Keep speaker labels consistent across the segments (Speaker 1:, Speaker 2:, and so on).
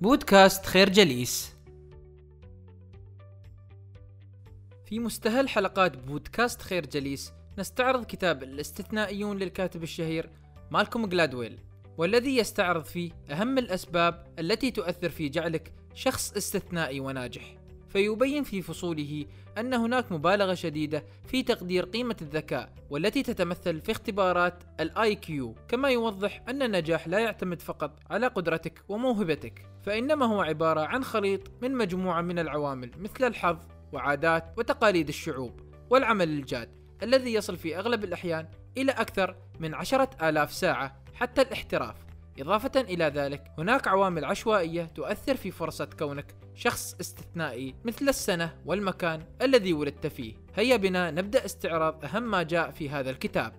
Speaker 1: بودكاست خير جليس. في مستهل حلقات بودكاست خير جليس نستعرض كتاب الاستثنائيون للكاتب الشهير مالكوم جلادويل والذي يستعرض فيه أهم الأسباب التي تؤثر في جعلك شخص استثنائي وناجح. فيبين في فصوله أن هناك مبالغة شديدة في تقدير قيمة الذكاء والتي تتمثل في اختبارات ال IQ كما يوضح أن النجاح لا يعتمد فقط على قدرتك وموهبتك فإنما هو عبارة عن خليط من مجموعة من العوامل مثل الحظ وعادات وتقاليد الشعوب والعمل الجاد الذي يصل في أغلب الأحيان إلى أكثر من عشرة آلاف ساعة حتى الاحتراف. إضافة إلى ذلك هناك عوامل عشوائية تؤثر في فرصة كونك شخص استثنائي مثل السنة والمكان الذي ولدت فيه. هيا بنا نبدأ استعراض أهم ما جاء في هذا الكتاب.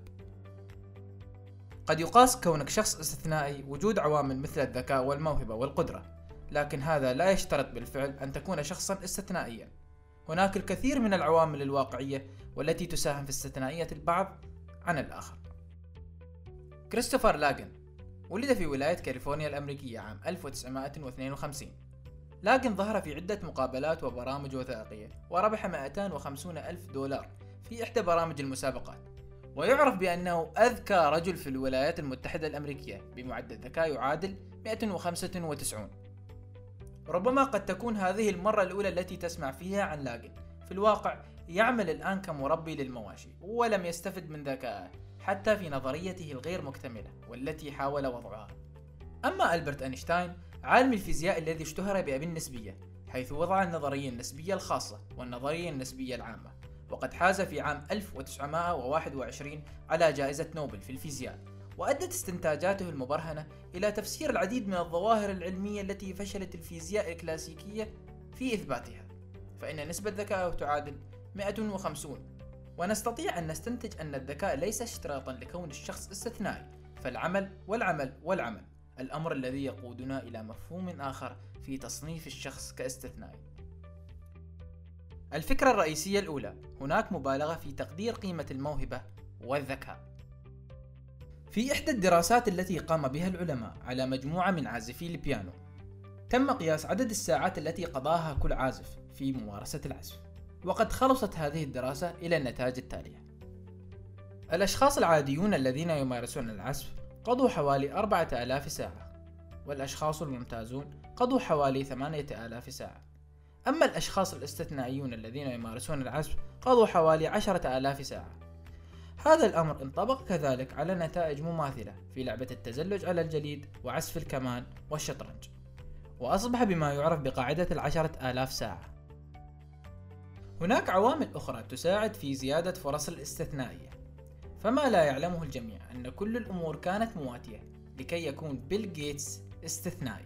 Speaker 1: قد يقاس كونك شخص استثنائي وجود عوامل مثل الذكاء والموهبة والقدرة لكن هذا لا يشترط بالفعل أن تكون شخصا استثنائيا. هناك الكثير من العوامل الواقعية والتي تساهم في استثنائية البعض عن الآخر. كريستوفر لاجن ولد في ولاية كاليفورنيا الأمريكية عام 1952 لكن ظهر في عدة مقابلات وبرامج وثائقية وربح 250 ألف دولار في إحدى برامج المسابقات. ويعرف بأنه أذكى رجل في الولايات المتحدة الأمريكية بمعدل ذكاء يعادل 195 ربما قد تكون هذه المرة الأولى التي تسمع فيها عن لاجن. في الواقع يعمل الآن كمربي للمواشي ولم يستفد من ذكائه. حتى في نظريته الغير مكتملة والتي حاول وضعها. أما ألبرت أينشتاين عالم الفيزياء الذي اشتهر بأبي النسبية حيث وضع النظرية النسبية الخاصة والنظرية النسبية العامة وقد حاز في عام 1921 على جائزة نوبل في الفيزياء وأدت استنتاجاته المبرهنة إلى تفسير العديد من الظواهر العلمية التي فشلت الفيزياء الكلاسيكية في إثباتها. فإن نسبة ذكائه تعادل 150 ونستطيع أن نستنتج أن الذكاء ليس اشتراطا لكون الشخص استثنائي فالعمل والعمل والعمل الأمر الذي يقودنا إلى مفهوم آخر في تصنيف الشخص كاستثنائي. الفكرة الرئيسية الأولى هناك مبالغة في تقدير قيمة الموهبة والذكاء. في إحدى الدراسات التي قام بها العلماء على مجموعة من عازفي البيانو تم قياس عدد الساعات التي قضاها كل عازف في ممارسة العزف. وقد خلصت هذه الدراسة إلى النتائج التالية. الأشخاص العاديون الذين يمارسون العزف قضوا حوالي أربعة آلاف ساعة والأشخاص الممتازون قضوا حوالي ثمانية آلاف ساعة. أما الأشخاص الاستثنائيون الذين يمارسون العزف قضوا حوالي عشرة آلاف ساعة. هذا الأمر انطبق كذلك على نتائج مماثلة في لعبة التزلج على الجليد وعزف الكمان والشطرنج وأصبح بما يعرف بقاعدة العشرة آلاف ساعة. هناك عوامل أخرى تساعد في زيادة فرص الاستثنائية. فما لا يعلمه الجميع أن كل الأمور كانت مواتية لكي يكون بيل جيتس استثنائي.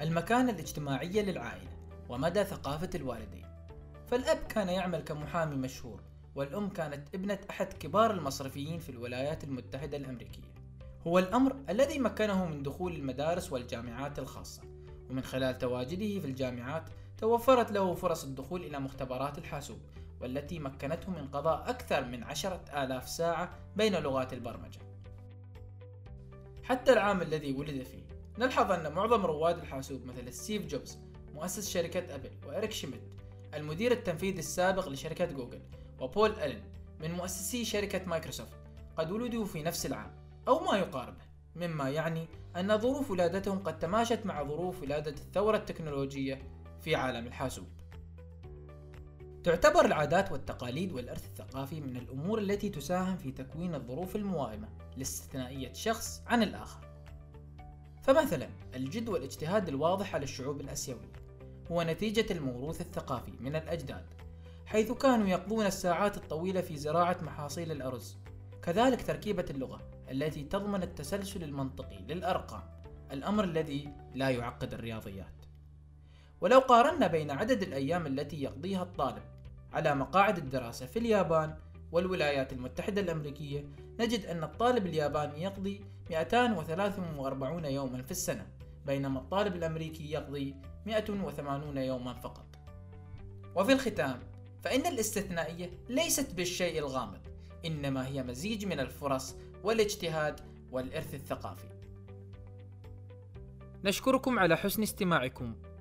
Speaker 1: المكانة الاجتماعية للعائلة ومدى ثقافة الوالدين. فالأب كان يعمل كمحامي مشهور والأم كانت ابنة أحد كبار المصرفيين في الولايات المتحدة الأمريكية. هو الأمر الذي مكنه من دخول المدارس والجامعات الخاصة ومن خلال تواجده في الجامعات توفرت له فرص الدخول إلى مختبرات الحاسوب والتي مكنته من قضاء أكثر من عشرة آلاف ساعة بين لغات البرمجة. حتى العام الذي ولد فيه نلحظ أن معظم رواد الحاسوب مثل ستيف جوبز مؤسس شركة أبل وإريك شميت المدير التنفيذي السابق لشركة جوجل وبول ألين من مؤسسي شركة مايكروسوفت قد ولدوا في نفس العام أو ما يقاربه مما يعني أن ظروف ولادتهم قد تماشت مع ظروف ولادة الثورة التكنولوجية في عالم الحاسوب. تعتبر العادات والتقاليد والإرث الثقافي من الأمور التي تساهم في تكوين الظروف الموائمة لاستثنائية شخص عن الآخر. فمثلا الجد والاجتهاد الواضح على الشعوب الآسيوية هو نتيجة الموروث الثقافي من الأجداد حيث كانوا يقضون الساعات الطويلة في زراعة محاصيل الأرز كذلك تركيبة اللغة التي تضمن التسلسل المنطقي للأرقام الأمر الذي لا يعقد الرياضيات. ولو قارنا بين عدد الأيام التي يقضيها الطالب على مقاعد الدراسة في اليابان والولايات المتحدة الأمريكية نجد أن الطالب الياباني يقضي 243 يوما في السنة بينما الطالب الأمريكي يقضي 180 يوما فقط. وفي الختام فإن الاستثنائية ليست بالشيء الغامض إنما هي مزيج من الفرص والاجتهاد والإرث الثقافي. نشكركم على حسن استماعكم.